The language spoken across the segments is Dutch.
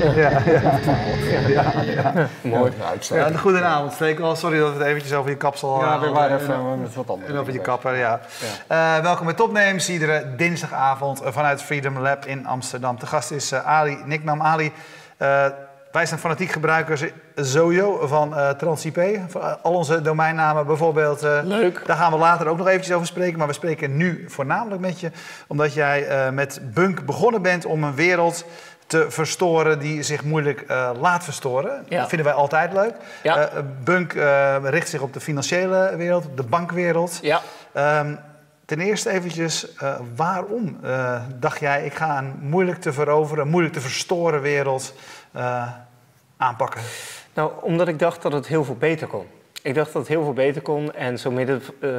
Ja, ja. Mooi. Ja, goedenavond, Stekel. Sorry dat we het eventjes over je kapsel Ja, we waren En- even met wat anders. En over je kapper, ja. Eh, welkom bij Topnames, iedere dinsdagavond vanuit Freedom Lab in Amsterdam. De gast is eh, Ali, nicknaam Ali. Eh, wij zijn fanatiek gebruikers sowieso van eh TransIP. Al onze domeinnamen bijvoorbeeld. eh, Leuk. Daar gaan we later ook nog eventjes over spreken. Maar we spreken nu voornamelijk met je. Omdat jij eh, met Bunk begonnen bent om een wereld te verstoren die zich moeilijk eh, laat verstoren. Ja. Dat vinden wij altijd leuk. Ja. Eh, Bunk eh, richt zich op de financiële wereld, de bankwereld. Ja. Ehm, ten eerste eventjes, waarom dacht jij, ik ga een moeilijk te veroveren, moeilijk te verstoren wereld aanpakken? Nou, omdat ik dacht dat het heel veel beter kon. Ik dacht dat het heel veel beter kon en zo midden, eh,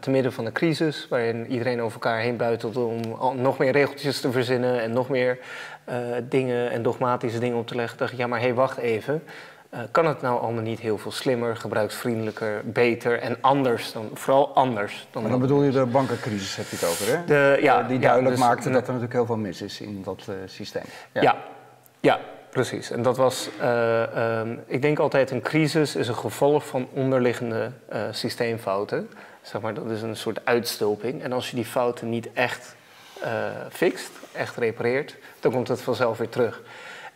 te midden van de crisis, waarin iedereen over elkaar heen buitelde om nog meer regeltjes te verzinnen en nog meer eh, dingen en dogmatische dingen op te leggen, dacht ik, ja maar hé, hey, wacht even. Eh, kan het nou allemaal niet heel veel slimmer, gebruiksvriendelijker, beter en anders dan, vooral anders dan Maar dan bedoel je de bankencrisis, heb je het over, hè? de, ja, die ja, duidelijk dus- maakte dat er natuurlijk heel veel mis is in dat systeem. Ja. ja, precies. En dat was, eh, ehm, ik denk altijd, een crisis is een gevolg van onderliggende eh, systeemfouten. Zeg maar, dat is een soort uitstulping. En als je die fouten niet echt eh fixt, echt repareert, dan komt het vanzelf weer terug.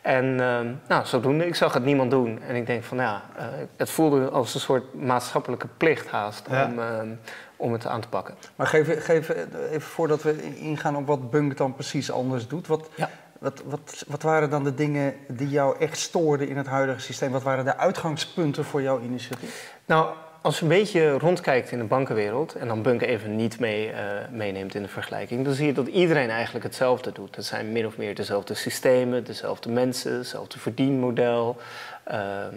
En ehm, nou, zodoende, ik zag het niemand doen. En ik denk van, ja, eh, het voelde als een soort maatschappelijke plicht haast Ja. om, ehm, om het aan te pakken. Maar geef, geef even voordat we ingaan op wat Bunk dan precies anders doet. Wat, Ja. Wat, wat, wat waren dan de dingen die jou echt stoorden in het huidige systeem? Wat waren de uitgangspunten voor jouw initiatief? Nou, als je een beetje rondkijkt in de bankenwereld en dan Bunk even niet mee, eh, meeneemt in de vergelijking, dan zie je dat iedereen eigenlijk hetzelfde doet. Het zijn min of meer dezelfde systemen, dezelfde mensen, hetzelfde verdienmodel. ehm,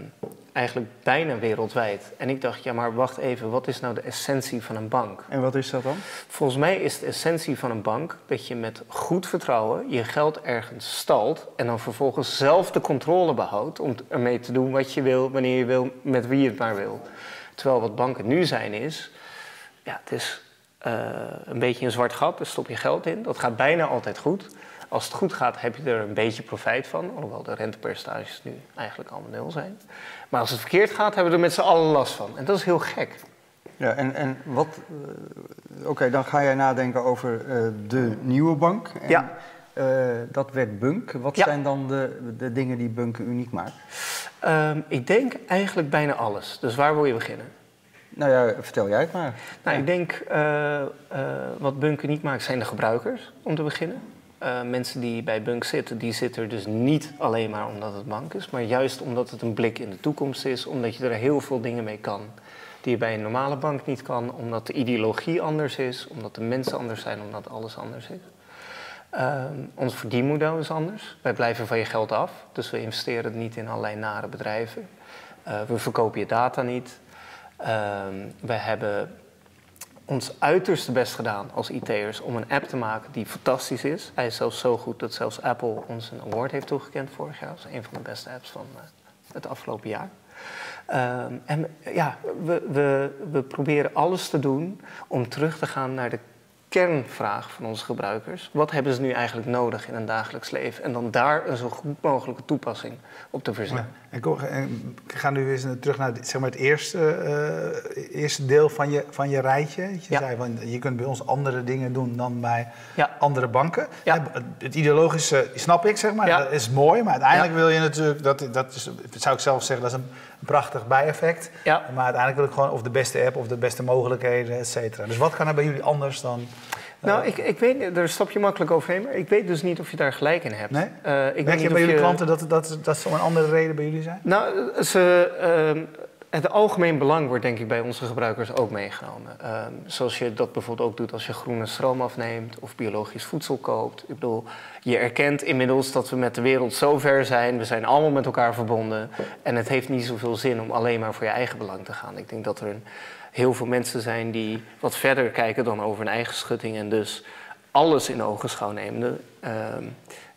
eigenlijk bijna wereldwijd. En ik dacht, ja, maar wacht even, wat is nou de essentie van een bank? En wat is dat dan? Volgens mij is de essentie van een bank dat je met goed vertrouwen je geld ergens stalt en dan vervolgens zelf de controle behoudt om ermee te doen wat je wil, wanneer je wil, met wie je het maar wil. Terwijl wat banken nu zijn is, ja, het is eh, een beetje een zwart gat, daar stop je geld in. Dat gaat bijna altijd goed. Als het goed gaat, heb je er een beetje profijt van, alhoewel de rentepercentages nu eigenlijk allemaal nul zijn. Maar als het verkeerd gaat, hebben we er met z'n allen last van. En dat is heel gek. Ja, en, en wat. eh, Oké, dan ga jij nadenken over eh, de nieuwe bank. En, Ja. dat werd Bunk. Wat Ja. zijn dan de, de dingen die Bunk uniek maakt? Ehm, ik denk eigenlijk bijna alles. Dus waar wil je beginnen? Nou ja, vertel jij het maar. Nou, Ja. ik denk eh, eh, wat Bunk niet maakt zijn de gebruikers, om te beginnen. Eh, mensen die bij Bunk zitten, die zitten er dus niet alleen maar omdat het bank is, maar juist omdat het een blik in de toekomst is, omdat je er heel veel dingen mee kan die je bij een normale bank niet kan, omdat de ideologie anders is, omdat de mensen anders zijn, omdat alles anders is. Ehm, ons verdienmodel is anders. Wij blijven van je geld af, dus we investeren niet in allerlei nare bedrijven. Eh, we verkopen je data niet. Ehm, we hebben ons uiterste best gedaan als IT'ers om een app te maken die fantastisch is. Hij is zelfs zo goed dat zelfs Apple ons een award heeft toegekend vorig jaar. Dat is een van de beste apps van eh, het afgelopen jaar. Ehm, en ja, we, we, we proberen alles te doen om terug te gaan naar de kernvraag van onze gebruikers. Wat hebben ze nu eigenlijk nodig in een dagelijks leven? En dan daar een zo goed mogelijke toepassing op te verzinnen. Ja. En ga nu eens terug naar zeg maar, het eerste, eh, eerste deel van je, van je rijtje. Je Ja. zei van, je kunt bij ons andere dingen doen dan bij Ja. andere banken. Het ideologische snap ik, zeg maar. Dat is mooi, maar uiteindelijk wil je natuurlijk... Dat, dat is, zou ik zelf zeggen, dat is een prachtig bijeffect. Ja. Maar uiteindelijk wil ik gewoon of de beste app of de beste mogelijkheden, et cetera. Dus wat kan er bij jullie anders dan... Nou, ik, ik weet, daar stap je makkelijk overheen, maar ik weet dus niet of je daar gelijk in hebt. Nee? Eh, ik weet Merk je bij jullie klanten dat, dat, dat ze om een andere reden bij jullie zijn? Nou, ze, ehm, het algemeen belang wordt denk ik bij onze gebruikers ook meegenomen. Ehm, zoals je dat bijvoorbeeld ook doet als je groene stroom afneemt of biologisch voedsel koopt. Ik bedoel, je erkent inmiddels dat we met de wereld zo ver zijn. We zijn allemaal met elkaar verbonden. En het heeft niet zoveel zin om alleen maar voor je eigen belang te gaan. Ik denk dat er een, heel veel mensen zijn die wat verder kijken dan over hun eigen schutting. En dus alles in ogenschouw nemen. Ehm,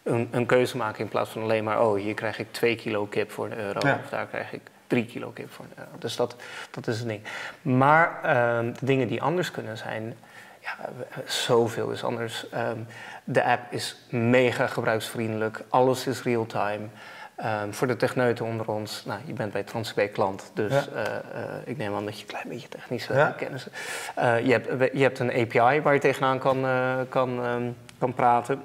een, een keuze maken in plaats van alleen maar... oh, hier krijg ik twee kilo kip voor een euro... Ja. of daar krijg ik drie kilo kip voor. Dus dat, dat is een ding. Maar ehm, de dingen die anders kunnen zijn... ja, zoveel is anders. Ehm, de app is mega gebruiksvriendelijk. Alles is real-time. Ehm, voor de techneuten onder ons, nou, je bent bij TransB klant, dus Ja. eh, eh, ik neem aan dat je een klein beetje technische Ja. kennis hebt. Eh, je, hebt je hebt een API waar je tegenaan kan, kan, kan praten.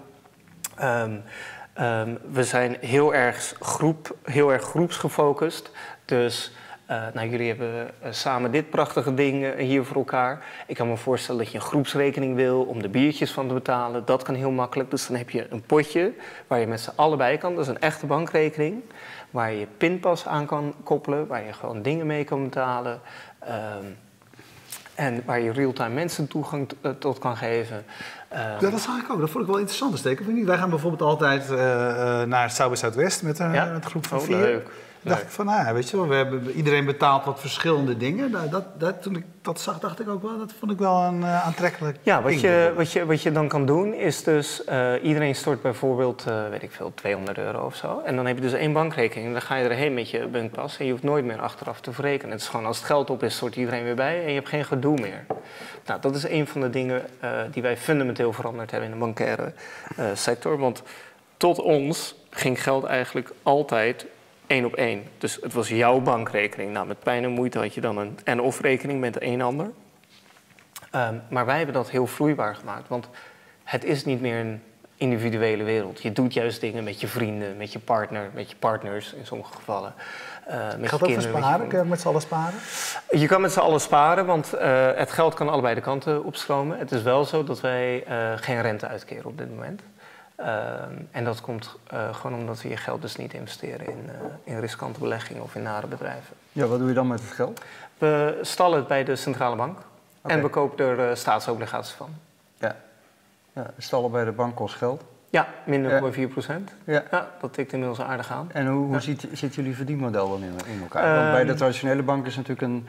We zijn heel erg, groep, heel erg groepsgefocust. Dus eh, nou, jullie hebben eh, samen dit prachtige ding eh, hier voor elkaar. Ik kan me voorstellen dat je een groepsrekening wil om de biertjes van te betalen. Dat kan heel makkelijk. Dus dan heb je een potje waar je met z'n allen bij kan. Dat is een echte bankrekening. Waar je pinpas aan kan koppelen. Waar je gewoon dingen mee kan betalen. Ehm, en waar je real-time mensen toegang tot kan geven. Ja, dat zag ik ook. Dat vond ik wel interessant, steken. Je niet? Wij gaan bijvoorbeeld altijd eh, eh, naar South by Southwest met een, Ja? met een groep van Oh, vier. leuk. dacht ik van, nou ja, weet je wel, we hebben, iedereen betaalt wat verschillende dingen. Nou, dat, dat, toen ik dat zag, dacht ik ook wel, dat vond ik wel een eh, aantrekkelijk Ja, wat ding. je, wat, je, wat je dan kan doen is dus, eh, iedereen stort bijvoorbeeld, eh, weet ik veel, 200 euro of zo. En dan heb je dus één bankrekening en dan ga je erheen met je bunkpas en je hoeft nooit meer achteraf te verrekenen. Het is gewoon als het geld op is, stort iedereen weer bij en je hebt geen gedoe meer. Nou, dat is een van de dingen eh, die wij fundamenteel veranderd hebben in de bankaire eh, sector. Want tot ons ging geld eigenlijk altijd één op één. Dus het was jouw bankrekening. Nou, met pijn en moeite had je dan een en-of rekening met een ander. Ehm, maar wij hebben dat heel vloeibaar gemaakt. Want het is niet meer een individuele wereld. Je doet juist dingen met je vrienden, met je partner, met je partners in sommige gevallen. eh, met Gaat dat kinderen, je sparen? Kun je met z'n allen sparen? je kan met z'n allen sparen, want eh, het geld kan allebei de kanten opstromen. Het is wel zo dat wij eh, geen rente uitkeren op dit moment. Ehm, en dat komt gewoon omdat we je geld dus niet investeren in, in riskante beleggingen of in nare bedrijven. Ja, wat doe je dan met het geld? We stallen het bij de centrale bank en we kopen er staatsobligaties van. Ja. Stallen bij de bank kost geld. Ja, minder Ja. dan 4 procent. Ja. Ja, dat tikt inmiddels aardig aan. En hoe, hoe Ja. ziet, zit jullie verdienmodel dan in, in elkaar? Want bij de Ehm. traditionele bank is natuurlijk een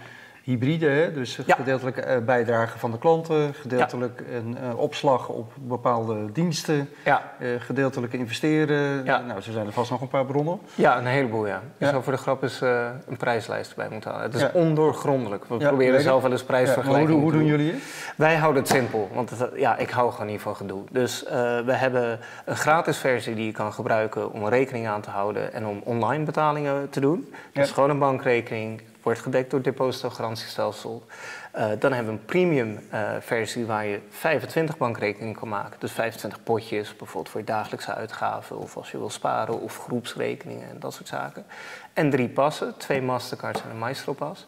hybride, hè? dus Ja. gedeeltelijk eh, bijdrage van de klanten, gedeeltelijk een eh, opslag op bepaalde diensten, Ja, eh, gedeeltelijk investeren. Ja. Nou, zo zijn er vast nog een paar bronnen. ja een heleboel, ja. Je zou voor de grap eens een prijslijst bij moeten halen. Het is ondoorgrondelijk. We proberen zelf wel eens hoe, prijsvergelijkingen hoe te doen jullie het? Wij houden het simpel, want het, ja, ik hou gewoon niet van gedoe. Dus we hebben een gratis versie die je kan gebruiken om een rekening aan te houden en om online betalingen te doen. Dus gewoon een bankrekening, wordt gedekt door het depositogarantiestelsel. Eh dan hebben we een premium eh, versie waar je 25 bankrekeningen kan maken. Dus 25 potjes, bijvoorbeeld voor je dagelijkse uitgaven of als je wil sparen of groepsrekeningen en dat soort zaken. En drie passen, twee Mastercards en een Maestro-pas.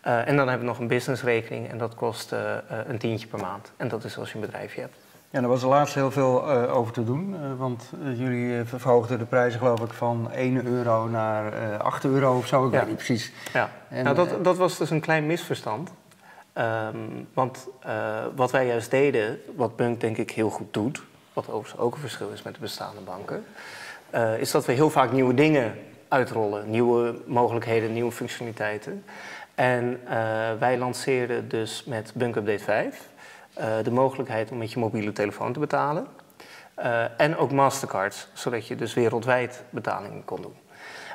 Eh, en dan hebben we nog een businessrekening en dat kost een tientje per maand. En dat is als je een bedrijfje hebt. Ja, er was laatst heel veel eh, over te doen, eh, want eh, jullie verhoogden de prijzen geloof ik van 1 euro naar eh 8 euro of zo, ik Ja. weet niet precies. Ja. En, nou, dat, dat was dus een klein misverstand. Ehm, want wat wij juist deden, wat Bunk denk ik heel goed doet, wat overigens ook een verschil is met de bestaande banken, is dat we heel vaak nieuwe dingen uitrollen, nieuwe mogelijkheden, nieuwe functionaliteiten. En wij lanceerden dus met Bunk Update 5 eh, de mogelijkheid om met je mobiele telefoon te betalen. Eh, en ook Mastercards, zodat je dus wereldwijd betalingen kon doen.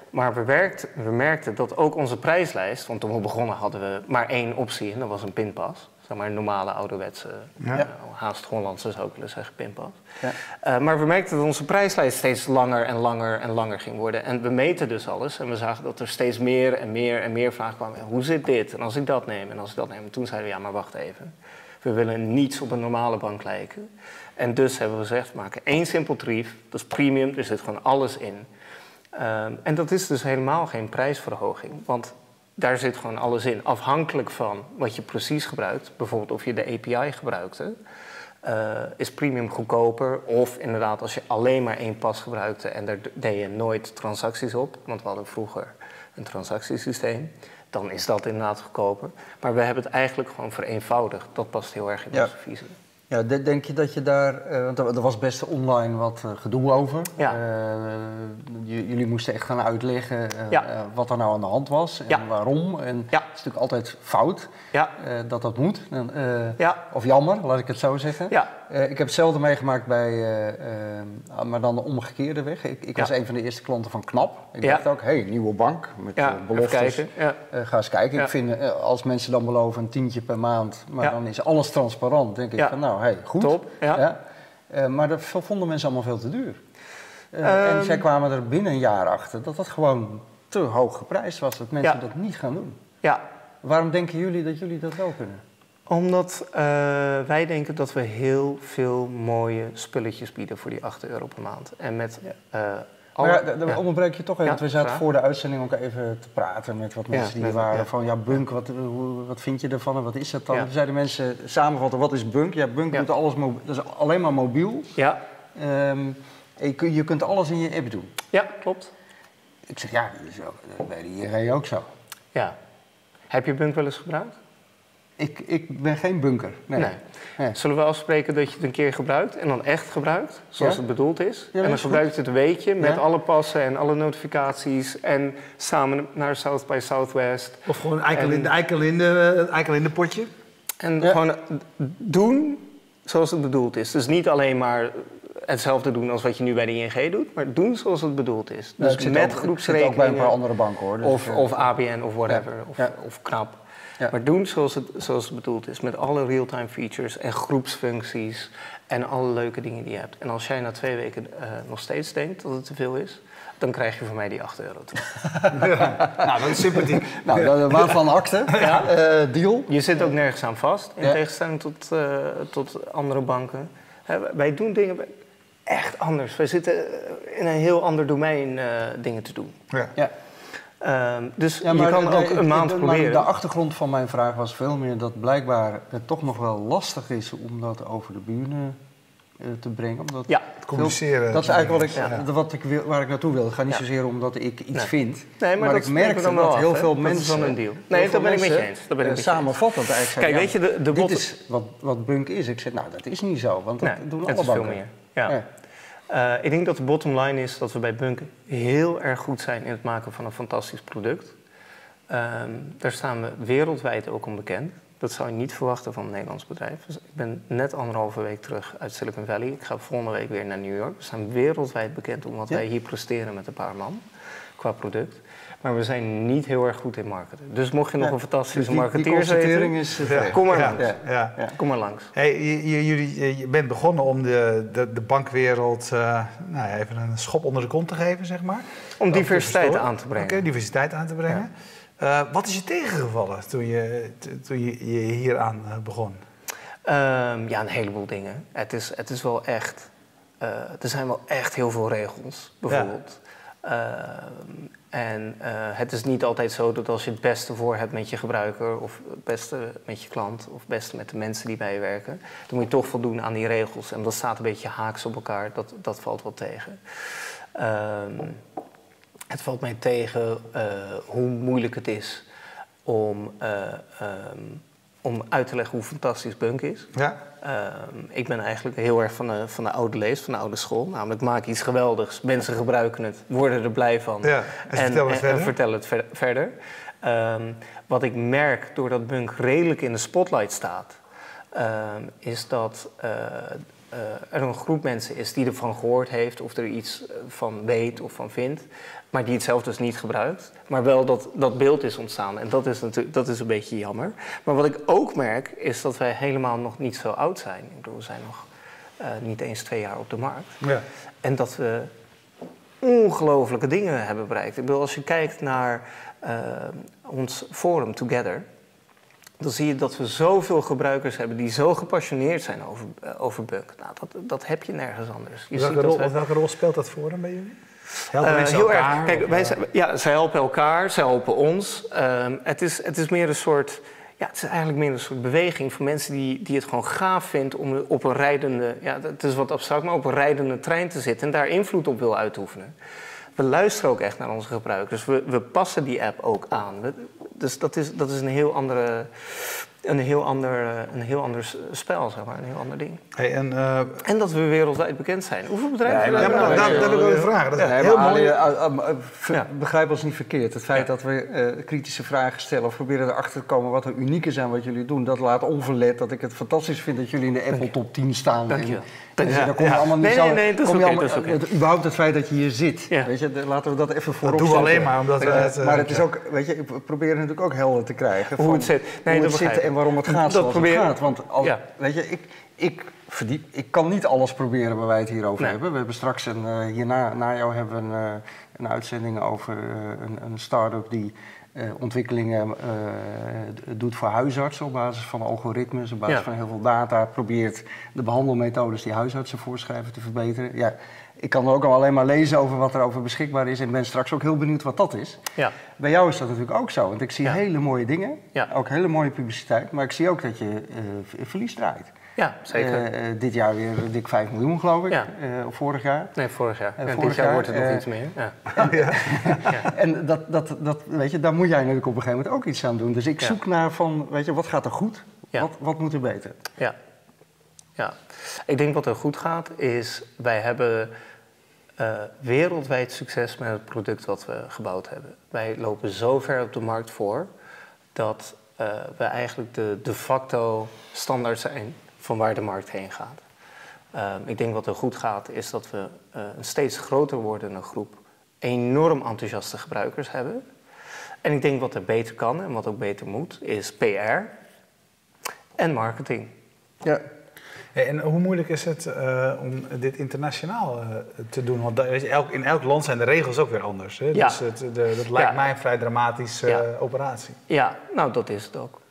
Maar we, we merkten dat ook onze prijslijst, want toen we begonnen hadden we maar één optie en dat was een pinpas. Zeg maar een normale ouderwetse, Ja. eh, haast Hollandse zou ik willen zeggen, pinpas. Ja. Eh, maar we merkten dat onze prijslijst steeds langer en langer en langer ging worden. En we meten dus alles en we zagen dat er steeds meer en meer en meer vragen kwamen. Hoe zit dit? En als ik dat neem en als ik dat neem. En toen zeiden we, ja maar wacht even. We willen niets op een normale bank lijken. En dus hebben we gezegd, we maken één simpel tarief. Dat is premium, er zit gewoon alles in. Ehm, en dat is dus helemaal geen prijsverhoging. Want daar zit gewoon alles in. Afhankelijk van wat je precies gebruikt. Bijvoorbeeld of je de API gebruikte. eh, is premium goedkoper. Of inderdaad als je alleen maar één pas gebruikte en daar deed je nooit transacties op. Want we hadden vroeger een transactiesysteem. Dan is dat inderdaad goedkoper. Maar we hebben het eigenlijk gewoon vereenvoudigd. Dat past heel erg in Ja. onze visie. Ja, de- denk je dat je daar, eh, want er was best online wat eh, gedoe over. Ja. Eh, jullie moesten echt gaan uitleggen Ja. wat er nou aan de hand was en Ja. waarom. En Ja. het is natuurlijk altijd fout Ja, dat dat moet. En, ja, Of jammer, laat ik het zo zeggen. ja. Eh, ik heb hetzelfde meegemaakt bij, eh, eh, maar dan de omgekeerde weg. Ik, ik was een van de eerste klanten van KNAP. Ik Ja. dacht ook, hé, hey, nieuwe bank met Ja, beloftes. kijken. Ga eens kijken. Ik vind, als mensen dan beloven een tientje per maand, maar dan is alles transparant, denk ik van, nou, hey, goed. Top, maar dat vonden mensen allemaal veel te duur. Eh, Ehm. en zij kwamen er binnen een jaar achter dat dat gewoon te hoog geprijsd was, dat mensen dat niet gaan doen. ja, Waarom denken jullie dat jullie dat wel kunnen? Omdat eh, wij denken dat we heel veel mooie spulletjes bieden voor die 8 euro per maand. En met Ja. eh, alle- Maar ja, dan ja. onderbreek je toch even, want we zaten graag. voor de uitzending ook even te praten met wat mensen die met- waren van, ja, bunk, wat, hoe, wat vind je ervan en wat is dat dan? Toen zeiden mensen samenvatten, wat is bunk? Ja, bunk doet alles, dat is alleen maar mobiel. Ja, Ehm, je, kun- je kunt alles in je app doen. ja, klopt. Ik zeg, ja, dat is ook, dat bij de ook zo. Ja. Heb je Bunk wel eens gebruikt? Ik, ik ben geen bunker. Nee. Nee. Nee. Zullen we afspreken dat je het een keer gebruikt en dan echt gebruikt, zoals Ja? het bedoeld is? en dan is gebruik je het een weekje met Ja. alle passen en alle notificaties en samen naar South by Southwest. Of gewoon eikel in, En- eikel in, de, eikel in de potje. En Ja. gewoon eh, doen zoals het bedoeld is. Dus niet alleen maar hetzelfde doen als wat je nu bij de ING doet, maar doen zoals het bedoeld is. Dus ik zit met ook- ik zit ook bij een groepsrekeningen paar andere banken hoor. Dus, of, eh, of ABN of whatever, Of, Ja. of knap. Ja. Maar doen zoals het, zoals het bedoeld is, met alle real-time features en groepsfuncties en alle leuke dingen die je hebt. En als jij na twee weken eh, nog steeds denkt dat het te veel is, dan krijg je van mij die 8 euro terug. nou, dat is sympathiek. Nou, waarvan akte? Ja. Eh, deal. Je zit ook nergens aan vast, in Ja. tegenstelling tot, eh, tot andere banken. Hè, wij doen dingen echt anders. Wij zitten in een heel ander domein eh, dingen te doen. Ja. Ja. Ehm, dus Ja, je maar kan de- ook een maand de, maar proberen. De achtergrond van mijn vraag was veel meer dat blijkbaar het toch nog wel lastig is om dat over de buren eh, te brengen. Omdat Ja, Het communiceren. dat is eigenlijk wat ik, Ja. wat ik wil, waar ik naartoe wil. Het gaat niet Ja. zozeer omdat ik iets Nee. vind. nee, maar, dat ik wel dat af, heel veel Dat mensen... is dan een deal. Nee, dat ben ik met je mensen, eens. Dat ben ik eh, samenvattend eigenlijk Kijk, zeggen, weet je, de, de dit is wat, wat bunk is. Ik zeg, nou, dat is niet zo, want dat Nee, doen het alle is veel banken. meer. Ja. Eh, ik denk dat de bottom line is dat we bij Bunk heel erg goed zijn in het maken van een fantastisch product. Ehm, daar staan we wereldwijd ook om bekend. Dat zou je niet verwachten van een Nederlands bedrijf. Dus ik ben net anderhalve week terug uit Silicon Valley. Ik ga volgende week weer naar New York. We staan wereldwijd bekend om wat Ja. wij hier presteren met een paar man qua product. Maar we zijn niet heel erg goed in marketen. Dus mocht je nog Ja. een fantastische Dus die, die marketeer constatering zijn, is... eh, Ja. kom maar langs. Ja. Ja. Kom maar langs. Hey, je, je- jullie, je- je bent begonnen om de, de, de bankwereld eh, nou, ja, even een schop onder de kont te geven, zeg maar. Om diversiteit aan te brengen. Oké, diversiteit aan te brengen. Eh, wat is je tegengevallen toen je, toen je, je hieraan eh, begon? Ehm, ja, een heleboel dingen. Het is, het is wel echt. eh, er zijn wel echt heel veel regels, bijvoorbeeld. Ehm, en eh, het is niet altijd zo dat als je het beste voor hebt met je gebruiker, of het beste met je klant, of het beste met de mensen die bij je werken, dan moet je toch voldoen aan die regels. En dat staat een beetje haaks op elkaar, dat, dat valt wel tegen. Ehm, het valt mij tegen eh, hoe moeilijk het is om, eh, ehm, om uit te leggen hoe fantastisch Bunk is. Ja? Ehm, ik ben eigenlijk heel erg van de, van de oude lees, van de oude school. Namelijk maak iets geweldigs, mensen gebruiken het, worden er blij van. Ja, en ze vertellen het en, verder. vertel het ver- verder. Ehm, wat ik merk doordat Bunk redelijk in de spotlight staat, ehm, is dat eh, eh, er een groep mensen is die ervan gehoord heeft of er iets eh, van weet of van vindt, maar die het zelf dus niet gebruikt. Maar wel dat, dat beeld is ontstaan en dat is, natuurlijk, dat is een beetje jammer. Maar wat ik ook merk is dat wij helemaal nog niet zo oud zijn. Ik bedoel, we zijn nog eh, niet eens twee jaar op de markt. Ja. En dat we ongelofelijke dingen hebben bereikt. Ik bedoel, als je kijkt naar ons forum Together, dan zie je dat we zoveel gebruikers hebben die zo gepassioneerd zijn over, eh, over Bunk. Nou, dat, dat heb je nergens anders. Je welke, ziet rol, dat we- welke rol speelt dat voor dan bij jullie? Helpen eh, mensen heel elkaar? erg. Kijk, Of, wij eh, ja, zij helpen elkaar, zij helpen ons. Ehm, het, is, het is meer een soort. Ja, het is eigenlijk meer een soort beweging van mensen die, die het gewoon gaaf vindt om op een rijdende. Ja, het is wat abstract, maar op een rijdende trein te zitten en daar invloed op wil uitoefenen. We luisteren ook echt naar onze gebruikers. We, we passen die app ook aan. We- dus dat is, dat is een heel andere een heel ander, eh, een heel ander spel, zeg maar, een heel ander ding. Hey, en, eh, En dat we wereldwijd bekend zijn. Hoeveel bedrijven ja, maar er daar, daar wil ik vragen. Dat is Ja, nee, heel maar mooi. Ali, ver- Ja. Begrijp ons niet verkeerd. Het feit Ja. dat we eh, kritische vragen stellen of proberen erachter te komen wat er uniek is aan wat jullie doen, dat laat onverlet dat ik het fantastisch vind dat jullie in de Apple top 10 staan. Dank je En- wel. en wel. kom allemaal niet Nee, zo. nee, nee, dat is kom je oké, allemaal- dat is oké. het- überhaupt het feit dat je hier zit. Ja. Weet je, laten we dat even Dat voorop doen we alleen maar omdat we het... eh, maar het is ook, weet je, ik probeer natuurlijk ook helder te krijgen. Hoe van het zit. Nee, hoe dat het begrijp. En waarom het gaat Dat zoals probeer- het gaat. Want als, Ja. weet je, ik, ik, verdiep, ik kan niet alles proberen waar wij het hier over Nee. hebben. We hebben straks een, eh, hierna na jou hebben we een, eh, een uitzending over eh, een, een start-up die ontwikkelingen doet voor huisartsen op basis van algoritmes, op basis Ja. van heel veel data, probeert de behandelmethodes die huisartsen voorschrijven te verbeteren. Ja, ik kan er ook al alleen maar lezen over wat er over beschikbaar is en ben straks ook heel benieuwd wat dat is. Ja, Bij jou is dat natuurlijk ook zo, want ik zie Ja. hele mooie dingen, Ja. ook hele mooie publiciteit, maar ik zie ook dat je eh, v- verlies draait. ja zeker. Eh, eh, dit jaar weer dik 5 miljoen, geloof ik, Ja. eh, of vorig jaar. nee, vorig jaar. en vorig dit jaar jaar, wordt het nog iets meer. Ja. En dat, dat, dat, weet je, daar moet jij natuurlijk op een gegeven moment ook iets aan doen. Dus ik Ja. zoek naar van, weet je, wat gaat er goed? Ja. Wat, wat moet er beter? Ja. ja. Ik denk wat er goed gaat is, wij hebben eh, wereldwijd succes met het product wat we gebouwd hebben. Wij lopen zo ver op de markt voor dat eh, we eigenlijk de de facto standaard zijn van waar de markt heen gaat. Ehm, ik denk wat er goed gaat is dat we eh, een steeds groter wordende groep enorm enthousiaste gebruikers hebben. En ik denk wat er beter kan en wat ook beter moet, is PR en marketing. Ja. Hey, en hoe moeilijk is het eh, om dit internationaal eh, te doen? Want daar- weet je, elk, in elk land zijn de regels ook weer anders. Hè? Ja. Dus het, de, dat lijkt Ja. mij een vrij dramatische Ja. eh, operatie. Ja, nou dat is het ook.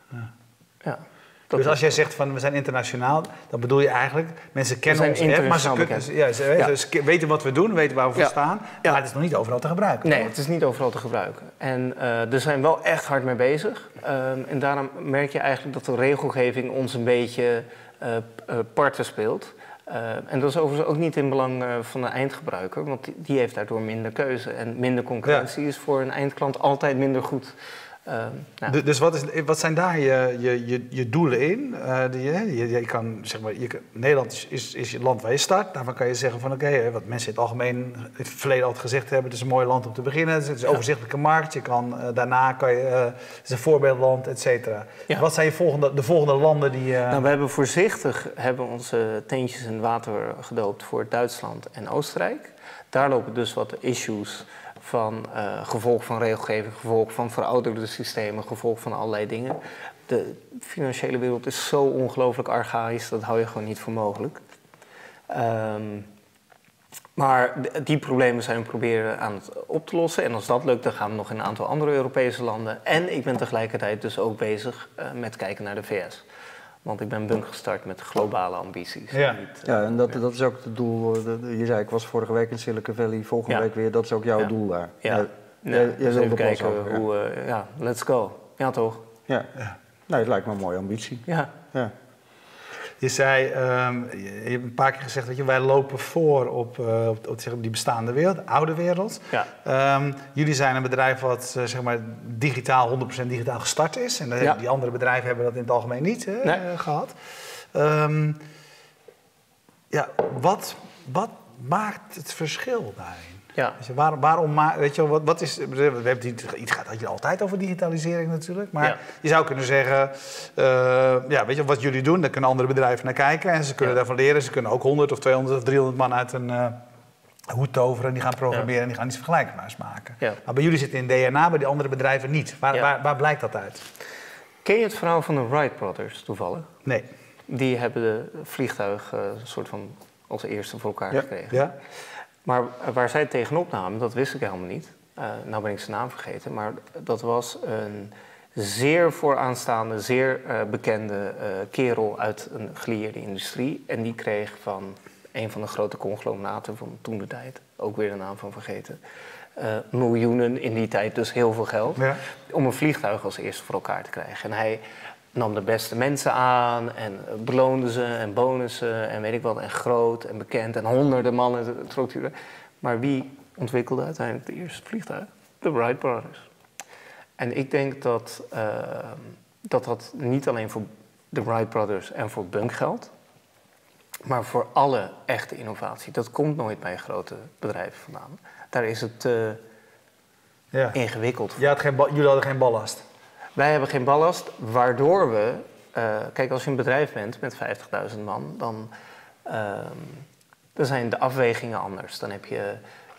Ja. dus als jij zegt van we zijn internationaal, dan bedoel je eigenlijk mensen kennen ons app, maar ze, kunnen, ja, ze weten, Ja. ze ke- weten wat we doen, weten waar we voor staan, Ja. maar het is nog niet overal te gebruiken. Nee, toch? het is niet overal te gebruiken. En er zijn wel echt hard mee bezig. Ehm, en daarom merk je eigenlijk dat de regelgeving ons een beetje parten speelt. Eh, en dat is overigens ook niet in belang eh, van de eindgebruiker, want die, die heeft daardoor minder keuze. En minder concurrentie is voor een eindklant altijd minder goed. Ehm, nou, Du- Dus wat, is, wat zijn daar je, je, je, je doelen in? Eh, die, je, je, kan, zeg maar, je, Nederland is, is, is het land waar je start. Daarvan kan je zeggen van oké, hè, wat mensen in het algemeen in het verleden altijd gezegd hebben, het is een mooi land om te beginnen. Het is een overzichtelijke markt. Je kan, eh, daarna kan je, eh, het is een voorbeeldland, et cetera. Ja. Wat zijn je volgende, de volgende landen die... eh, Nou, we hebben voorzichtig hebben onze teentjes in water gedoopt voor Duitsland en Oostenrijk. Daar lopen dus wat issues van eh, gevolg van regelgeving, gevolg van verouderde systemen, gevolg van allerlei dingen. De financiële wereld is zo ongelooflijk archaïs, dat hou je gewoon niet voor mogelijk. Ehm, maar die problemen zijn we proberen aan het op te lossen. En als dat lukt, dan gaan we nog in een aantal andere Europese landen. En ik ben tegelijkertijd dus ook bezig eh, met kijken naar de VS. Want ik ben Bunk gestart met globale ambities. Ja. Niet, eh, Ja, en dat, dat is ook het doel. eh, Je zei, ik was vorige week in Silicon Valley, volgende Ja. week weer. Dat is ook jouw Ja. doel daar. Ja. jij- nou, jij dus even kijken over, ja. hoe... eh, ja, let's go. Ja, toch? Ja. Ja. Nee, het lijkt me een mooie ambitie. Ja. Ja. Je zei, ehm, je, hebt een paar keer gezegd dat je, wij lopen voor op, eh, op, op, zeg maar die bestaande wereld, oude wereld. Ja. Ehm, jullie zijn een bedrijf wat eh, zeg maar digitaal, 100% digitaal gestart is. En eh, Ja. die andere bedrijven hebben dat in het algemeen niet hè, Nee. eh, gehad. Ehm, ja, wat, wat maakt het verschil daarin? Ja. Je, waar, waarom weet je, wat, wat is, we hebben het gaat je altijd over digitalisering natuurlijk, maar Ja. je zou kunnen zeggen, eh, ja, weet je wat jullie doen, daar kunnen andere bedrijven naar kijken en ze kunnen Ja. daarvan leren. Ze kunnen ook 100 of 200 of 300 man uit een eh, hoed toveren en die gaan programmeren en die gaan iets vergelijkbaars maken. Maar bij jullie zit in DNA, bij die andere bedrijven niet. Waar, waar, waar blijkt dat uit? Ken je het verhaal van de Wright Brothers toevallig? Nee. Die hebben de vliegtuig eh, soort van als eerste voor elkaar Ja. gekregen. Ja? Maar waar zij tegenop namen, dat wist ik helemaal niet. Eh nou ben ik zijn naam vergeten. Maar dat was een zeer vooraanstaande, zeer eh, bekende eh, kerel uit een gelieerde industrie. En die kreeg van een van de grote conglomeraten van toen de tijd, ook weer de naam van vergeten, miljoenen in die tijd, dus heel veel geld, Ja. om een vliegtuig als eerste voor elkaar te krijgen. En hij nam de beste mensen aan en beloonde ze en bonussen en weet ik wat, en groot en bekend en honderden mannen trok hij er. Maar wie ontwikkelde uiteindelijk het eerste vliegtuig? De Wright Brothers. En ik denk dat, eh, dat dat niet alleen voor de Wright Brothers en voor Bunk geldt, maar voor alle echte innovatie. Dat komt nooit bij grote bedrijven vandaan. Daar is het uh, ja. ingewikkeld. Je had geen jullie hadden geen ballast. Wij hebben geen ballast, waardoor we. Uh, kijk, als je een bedrijf bent met 50.000 man, dan, uh, dan zijn de afwegingen anders. Dan heb je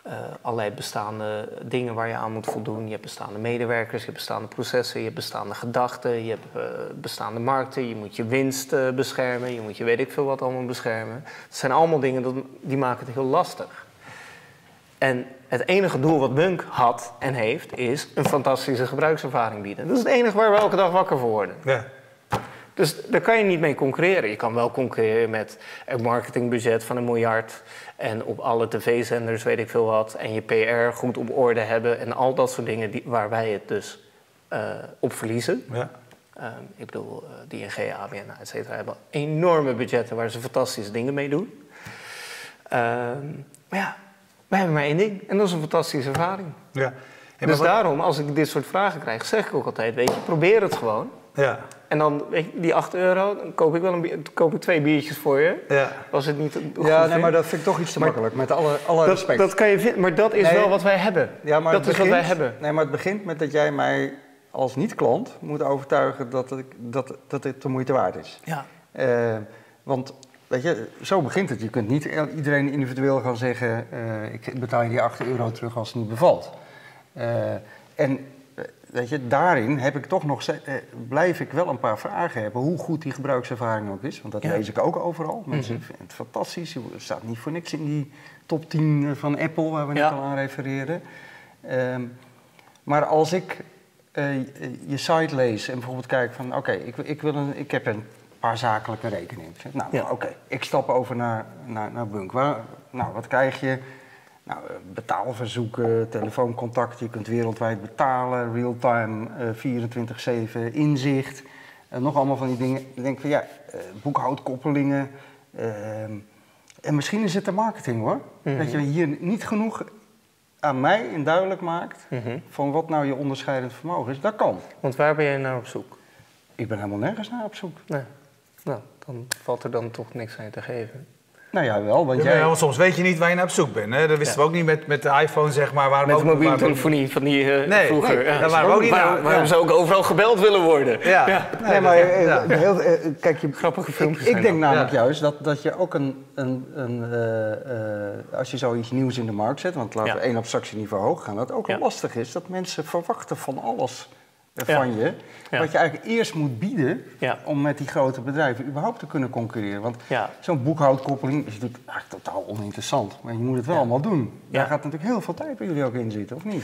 uh, allerlei bestaande dingen waar je aan moet voldoen. Je hebt bestaande medewerkers, je hebt bestaande processen, je hebt bestaande gedachten, je hebt uh, bestaande markten, je moet je winst beschermen, je moet je weet ik veel wat allemaal beschermen. Het zijn allemaal dingen dat, die maken het heel lastig. En het enige doel wat Bunk had en heeft, is een fantastische gebruikservaring bieden. Dat is het enige waar we elke dag wakker voor worden. Ja. Dus daar kan je niet mee concurreren. Je kan wel concurreren met een marketingbudget van een miljard. En op alle tv-zenders weet ik veel wat. En je PR goed op orde hebben. En al dat soort dingen die, waar wij het dus uh, op verliezen. Ja. Uh, ik bedoel, uh, die ING, ABN, et cetera, hebben enorme budgetten waar ze fantastische dingen mee doen. Ehm, maar ja, wij hebben maar één ding. En dat is een fantastische ervaring. Ja. dus daarom, als ik dit soort vragen krijg, zeg ik ook altijd, weet je, probeer het gewoon. Ja. En dan, weet je, die 8 euro, dan koop ik wel een koop ik twee biertjes voor je. Ja. Was het niet Ja, nee, maar dat vind ik toch iets te makkelijk, met alle, alle dat, respect. Dat kan je vinden, maar dat is wel wat wij hebben. Ja, maar dat is wat wij hebben. Nee, maar het begint met dat jij mij als niet-klant moet overtuigen dat het, dat, dat het de moeite waard is. Ja. Uh, want Weet je, zo begint het. Je kunt niet iedereen individueel gaan zeggen: uh, ik betaal je die 8 euro terug als het niet bevalt. Uh, en weet je, daarin heb ik toch nog, uh, blijf ik wel een paar vragen hebben. Hoe goed die gebruikservaring ook is. Want dat lees ik ook overal. Mensen mhm. vinden het fantastisch. Je staat niet voor niks in die top 10 van Apple, waar we net al aan refereerden. Uh, maar als ik je site lees en bijvoorbeeld kijk van: oké, ik, ik, wil een, ik heb een paar zakelijke rekeningen. Nou, oké, ik stap over naar, naar, naar Bunk. Waar, nou, wat krijg je? Nou, eh, betaalverzoeken, telefooncontacten, je kunt wereldwijd betalen, real-time, uh, 24-7, inzicht. Uh, nog allemaal van die dingen. Ik denk van ja, uh, boekhoudkoppelingen. En misschien is het de marketing hoor. Mhm. Dat je hier niet genoeg aan mij in duidelijk maakt mhm. van wat nou je onderscheidend vermogen is. Dat kan. Want waar ben jij naar op zoek? Ik ben helemaal nergens naar op zoek. Nee. Nou, dan valt er dan toch niks aan te geven. Nou ja, wel. Want jij... ja, soms weet je niet waar je naar op zoek bent. Hè? Dat wisten we ook niet met, met de iPhone, zeg maar. Waar met de mobiele telefonie van die uh, nee, vroeger. Nee, ja, waren we ook niet waar, waarom zou ook overal gebeld willen worden? Ja, ja. nee, maar uh, heel, uh, kijk, je, grappige filmpjes. Ik, ik denk namelijk juist dat, dat je ook een, een, een als je zoiets nieuws in de markt zet, want laten we één abstractieniveau hoog gaan, dat het ook lastig is dat mensen verwachten van alles van je. Wat je eigenlijk eerst moet bieden om met die grote bedrijven überhaupt te kunnen concurreren. Want zo'n boekhoudkoppeling is natuurlijk eigenlijk totaal oninteressant. Maar je moet het wel allemaal doen. Daar gaat natuurlijk heel veel tijd bij jullie ook in zitten, of niet?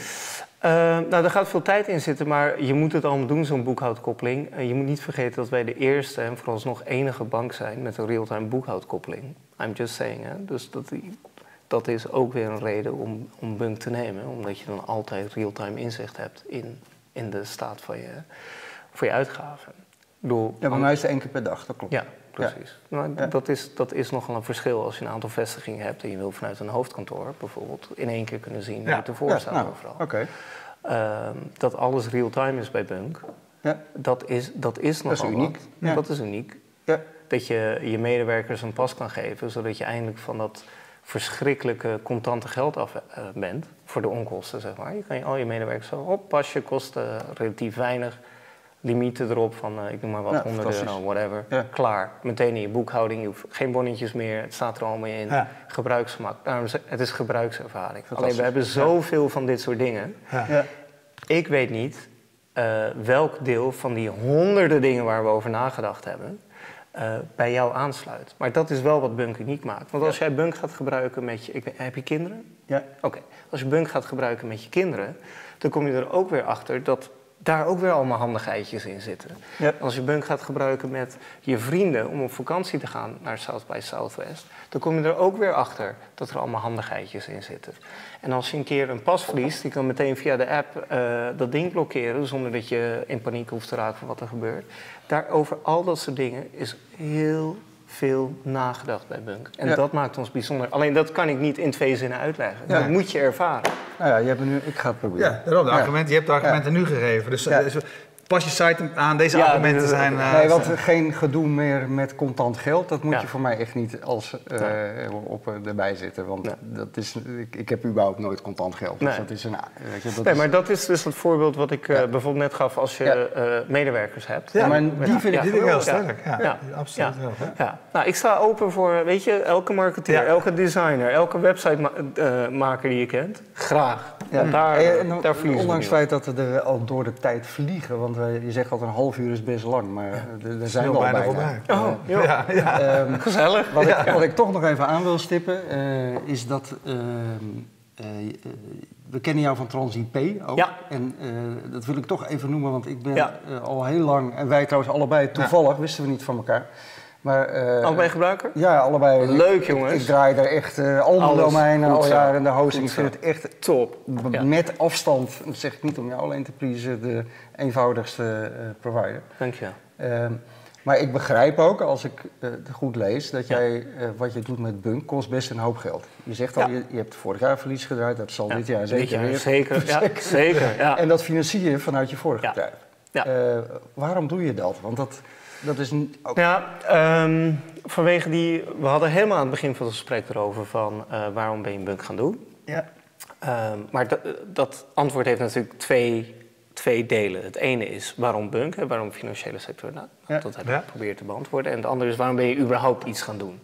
Uh, nou, daar gaat veel tijd in zitten, maar je moet het allemaal doen, zo'n boekhoudkoppeling. Uh, je moet niet vergeten dat wij de eerste en vooralsnog enige bank zijn met een real-time boekhoudkoppeling. I'm just saying, hè. Dus dat, dat is ook weer een reden om, om Bunk te nemen. Omdat je dan altijd real-time inzicht hebt in in de staat van je, voor je uitgaven. Ja, bij mij is het één keer per dag, dat klopt. Ja, precies. Maar Dat, is, dat is nogal een verschil als je een aantal vestigingen hebt en je wil vanuit een hoofdkantoor bijvoorbeeld in één keer kunnen zien hoe het ervoor staat nou, overal. Oké. Ehm, dat alles real-time is bij Bunk, ja. dat, is, dat is nogal dat is uniek. Ja. Dat is uniek. Ja. Dat je je medewerkers een pas kan geven, zodat je eindelijk van dat verschrikkelijke contante geld af uh, bent voor de onkosten, zeg maar. Je kan je, al je medewerkers zo op, pasje kost uh, relatief weinig, limieten erop van, uh, ik noem maar wat, ja, 100 euro, whatever. Ja. Klaar. Meteen in je boekhouding, je hoeft geen bonnetjes meer, het staat er allemaal in. Ja. Gebruiksgemak. Nou, het is gebruikservaring. Alleen we hebben zoveel van dit soort dingen. Ik weet niet welk deel van die honderden dingen waar we over nagedacht hebben uh, bij jou aansluit. Maar dat is wel wat Bunk uniek maakt. Want als jij Bunk gaat gebruiken met je... Ik, heb je kinderen? Ja. Oké. Als je Bunk gaat gebruiken met je kinderen... dan kom je er ook weer achter dat daar ook weer allemaal handigheidjes in zitten. Ja. Als je Bunk gaat gebruiken met je vrienden om op vakantie te gaan naar South by Southwest, dan kom je er ook weer achter dat er allemaal handigheidjes in zitten. En als je een keer een pas verliest, die kan meteen via de app uh, dat ding blokkeren zonder dat je in paniek hoeft te raken van wat er gebeurt. Daarover al dat soort dingen is heel veel nagedacht bij Bunk. En dat maakt ons bijzonder. Alleen dat kan ik niet in twee zinnen uitleggen. Dat moet je ervaren. Nou ja, je hebt nu, ik ga het proberen. Ja, daarom, de argumenten, je hebt de argumenten nu gegeven. Dus, dus pas je site aan. Deze argumenten zijn... Uh, nee, want geen gedoe meer met contant geld. Dat moet je voor mij echt niet als uh, op erbij zitten. Want dat is, ik, ik, heb überhaupt nooit contant geld. Dus dat is een, weet je, dat nee, maar dat is dus het voorbeeld wat ik bijvoorbeeld net gaf als je medewerkers hebt. Ja, maar die vind ik heel sterk. Ja, absoluut. Ja. Nou, ik sta open voor, weet je, elke marketeer, elke designer, elke websitemaker die je kent. Graag. Ja. Daar, en, daar Ondanks het feit dat we er al door de tijd vliegen. Want je zegt altijd een half uur is best lang, maar er zijn we al bijna. Voorbij. Oh, ja, ja. Um, Gezellig. Wat ik, wat, ik, toch nog even aan wil stippen, uh, is dat... Uh, uh, we kennen jou van TransIP ook. Ja. En dat wil ik toch even noemen, want ik ben al heel lang... En wij trouwens allebei toevallig, wisten we niet van elkaar... Maar, uh, allebei gebruiker? Ja, allebei. Leuk jongens. Ik, draai daar echt uh, al mijn domeinen al jaren in de hosting. Ik vind het echt top. Met afstand, dat zeg ik niet om jou alleen te pleasen, de eenvoudigste uh, provider. Dank je. Uh, maar ik begrijp ook, als ik het goed lees, dat jij wat je doet met Bunk kost best een hoop geld. Je zegt al, je, je, hebt vorig jaar verlies gedraaid, dat zal dit jaar zeker jaar, weer. Zeker, ja, zeker. Ja. En dat financier je vanuit je vorige bedrijf. Ja. waarom doe je dat? Want dat dat is ook... Ja, um, vanwege die... We hadden helemaal aan het begin van het gesprek erover van... Uh, waarom ben je een bunk gaan doen? Ja. Um, maar dat, antwoord heeft natuurlijk twee, twee delen. Het ene is waarom bunk, hè, waarom financiële sector? Nou, ja. Dat heb ik geprobeerd te beantwoorden. En het andere is waarom ben je überhaupt iets gaan doen?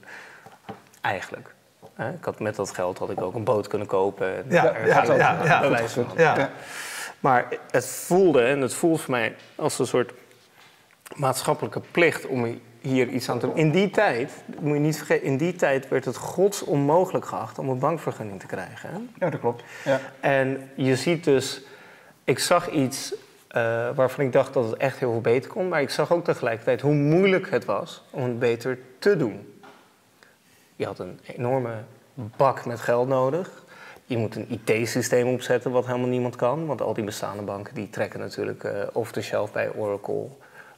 Eigenlijk. Ik had met dat geld had ik ook een boot kunnen kopen. Ja, ja, ja, ja, ja. Maar het voelde, en het voelt voor mij als een soort maatschappelijke plicht om hier iets aan te doen. In die tijd, moet je niet vergeten, in die tijd werd het gods onmogelijk geacht om een bankvergunning te krijgen. Hè? Ja, dat klopt. Ja. En je ziet dus, ik zag iets uh, waarvan ik dacht dat het echt heel veel beter kon, maar ik zag ook tegelijkertijd hoe moeilijk het was om het beter te doen. Je had een enorme bak met geld nodig. Je moet een IT-systeem opzetten wat helemaal niemand kan. Want al die bestaande banken die trekken natuurlijk uh, off the shelf bij Oracle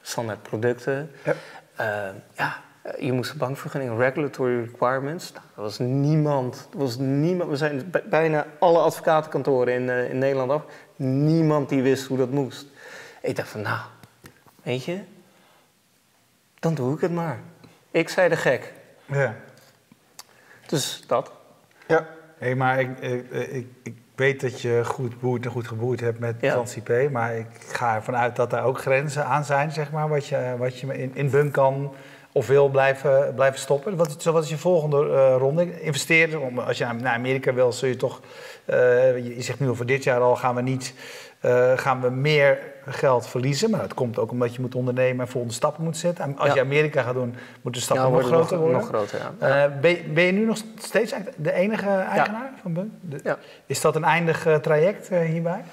standaard producten. Ja. Uh, ja, je moest een bankvergunning, regulatory requirements. Nou, er was niemand, er was niemand, we zijn bijna alle advocatenkantoren in, uh, in Nederland af. Niemand die wist hoe dat moest. Ik dacht van, nou, weet je, dan doe ik het maar. Ik zei de gek. Ja. Dus dat. Ja. Hey, maar ik, ik, ik, ik weet dat je goed boert en goed geboerd hebt met ja. Maar ik ga ervan uit dat daar ook grenzen aan zijn, zeg maar. Wat je, wat je in, in Bunk kan of wil blijven, blijven stoppen. Wat, wat is je volgende uh, ronde? Investeren. Als je naar Amerika wil, zul je toch... Uh, je zegt nu al voor dit jaar al gaan we niet uh, gaan we meer geld verliezen. Maar dat komt ook omdat je moet ondernemen en volgende stappen moet zetten. Als je Amerika gaat doen, moeten de stappen nog groter worden. Nog groter ja. Uh, ben, ben, je nu nog steeds de enige eigenaar van Bunk? Is dat een eindig uh, traject hierbij?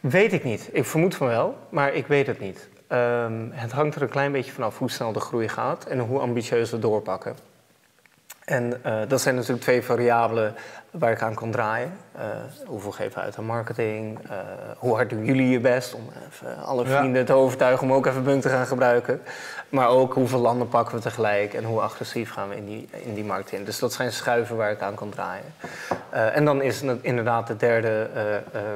Weet ik niet. Ik vermoed van wel, maar ik weet het niet. Um, het hangt er een klein beetje vanaf hoe snel de groei gaat en hoe ambitieus we doorpakken. En uh, dat zijn natuurlijk twee variabelen waar ik aan kan draaien. Uh, hoeveel geven we uit aan marketing? Uh, hoe hard doen jullie je best om even alle vrienden te overtuigen om ook even Bunk te gaan gebruiken? Maar ook hoeveel landen pakken we tegelijk en hoe agressief gaan we in die, in die markt in? Dus dat zijn schuiven waar ik aan kan draaien. en dan is het inderdaad de derde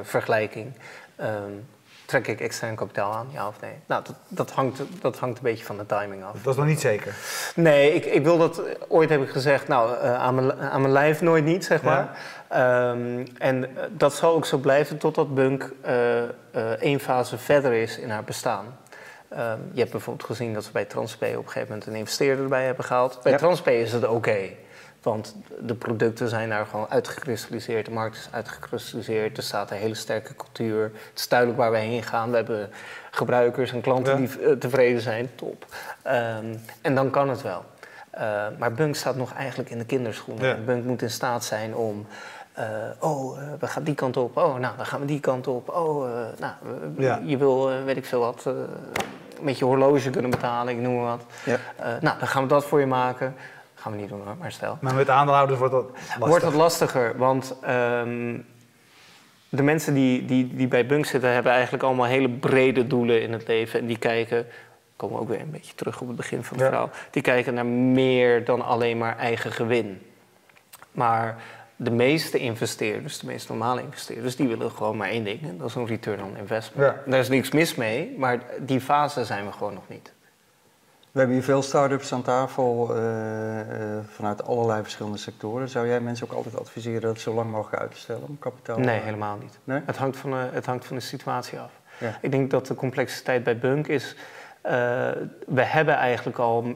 vergelijking. Um, Trek ik extern kapitaal aan, ja of nee? Nou, dat, dat, hangt, dat hangt een beetje van de timing af. Dat is nog niet zeker? Nee, ik, ik wil dat... Ooit heb ik gezegd, nou, uh, aan, mijn, aan mijn lijf nooit niet, zeg maar. Ja. Um, en dat zal ook zo blijven totdat Bunk uh, uh, één fase verder is in haar bestaan. Um, je hebt bijvoorbeeld gezien dat ze bij Transpay op een gegeven moment een investeerder erbij hebben gehaald. Bij ja. Transpay is het oké. Want de producten zijn daar gewoon uitgekristalliseerd, de markt is uitgekristalliseerd, er staat een hele sterke cultuur. Het is duidelijk waar we heen gaan. We hebben gebruikers en klanten die uh, tevreden zijn, top. Um, en dan kan het wel. Uh, maar Bunk staat nog eigenlijk in de kinderschoenen. Ja. Bunk moet in staat zijn om. Uh, oh, we gaan die kant op. Oh, nou, dan gaan we die kant op. Oh, nou, ja. je wil, weet ik veel wat, met je horloge kunnen betalen, ik noem maar wat. Ja. nou, dan gaan we dat voor je maken gaan we niet doen hoor, maar stel. Maar met aandeelhouders wordt dat lastiger? Wordt dat lastiger, want um, de mensen die, die, die bij Bunk zitten... hebben eigenlijk allemaal hele brede doelen in het leven. En die kijken, komen ook weer een beetje terug op het begin van het ja. verhaal... die kijken naar meer dan alleen maar eigen gewin. Maar de meeste investeerders, de meest normale investeerders, die willen gewoon maar één ding. En dat is een return on investment. Ja. Daar is niks mis mee, maar die fase zijn we gewoon nog niet. We hebben hier veel start-ups aan tafel uh, vanuit allerlei verschillende sectoren. Zou jij mensen ook altijd adviseren dat zo lang mogelijk uit te stellen om kapitaal? Nee, helemaal niet. Nee? Het, hangt van de, het hangt van de situatie af. Ja. Ik denk dat de complexiteit bij Bunk is uh, we hebben eigenlijk al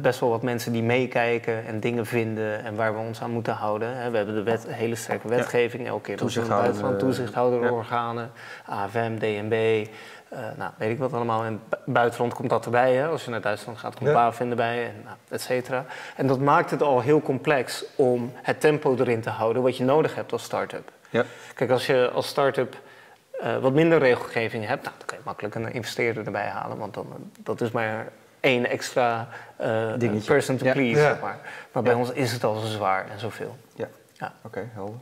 best wel wat mensen die meekijken en dingen vinden en waar we ons aan moeten houden. We hebben de wet, hele sterke wetgeving, elke keer we buitenland, toezichthouderorganen. AFM, DNB, uh, nou, weet ik wat allemaal. En buitenland komt dat erbij. Hè? Als je naar Duitsland gaat, komt ja. vinden erbij, en, nou, et cetera. En dat maakt het al heel complex om het tempo erin te houden wat je nodig hebt als start-up. Ja. Kijk, als je als start-up uh, wat minder regelgeving hebt, nou, dan kan je makkelijk een investeerder erbij halen. Want dan, dat is maar één extra uh, person to please. Zeg maar. maar bij ons is het al zo zwaar en zoveel. Ja, ja. oké, okay, helder.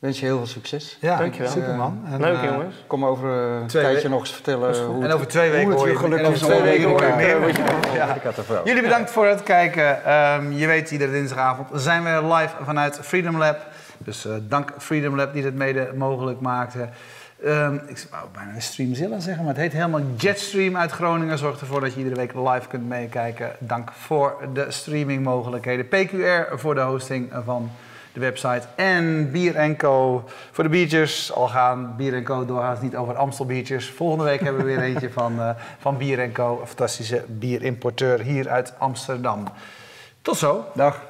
Wens je heel veel succes. Ja, dankjewel. Superman. En, Leuk jongens. Kom over een tijdje nog eens vertellen hoe En over twee weken hoor je gelukkig over twee weken hoor je meer. Ja. Jullie bedankt voor het kijken. Um, je weet, iedere dinsdagavond zijn we live vanuit Freedom Lab. Dus uh, dank Freedom Lab die dit mede mogelijk maakte. Um, ik wou bijna Streamzilla zeggen, maar het heet helemaal Jetstream uit Groningen. Zorgt ervoor dat je iedere week live kunt meekijken. Dank voor de streamingmogelijkheden. PQR voor de hosting van de website. En Bier Co voor de biertjes. Al gaan Bier Co doorgaans niet over Amstel biertjes. Volgende week hebben we weer eentje van, uh, van Bier Co. Een fantastische bierimporteur hier uit Amsterdam. Tot zo. Dag.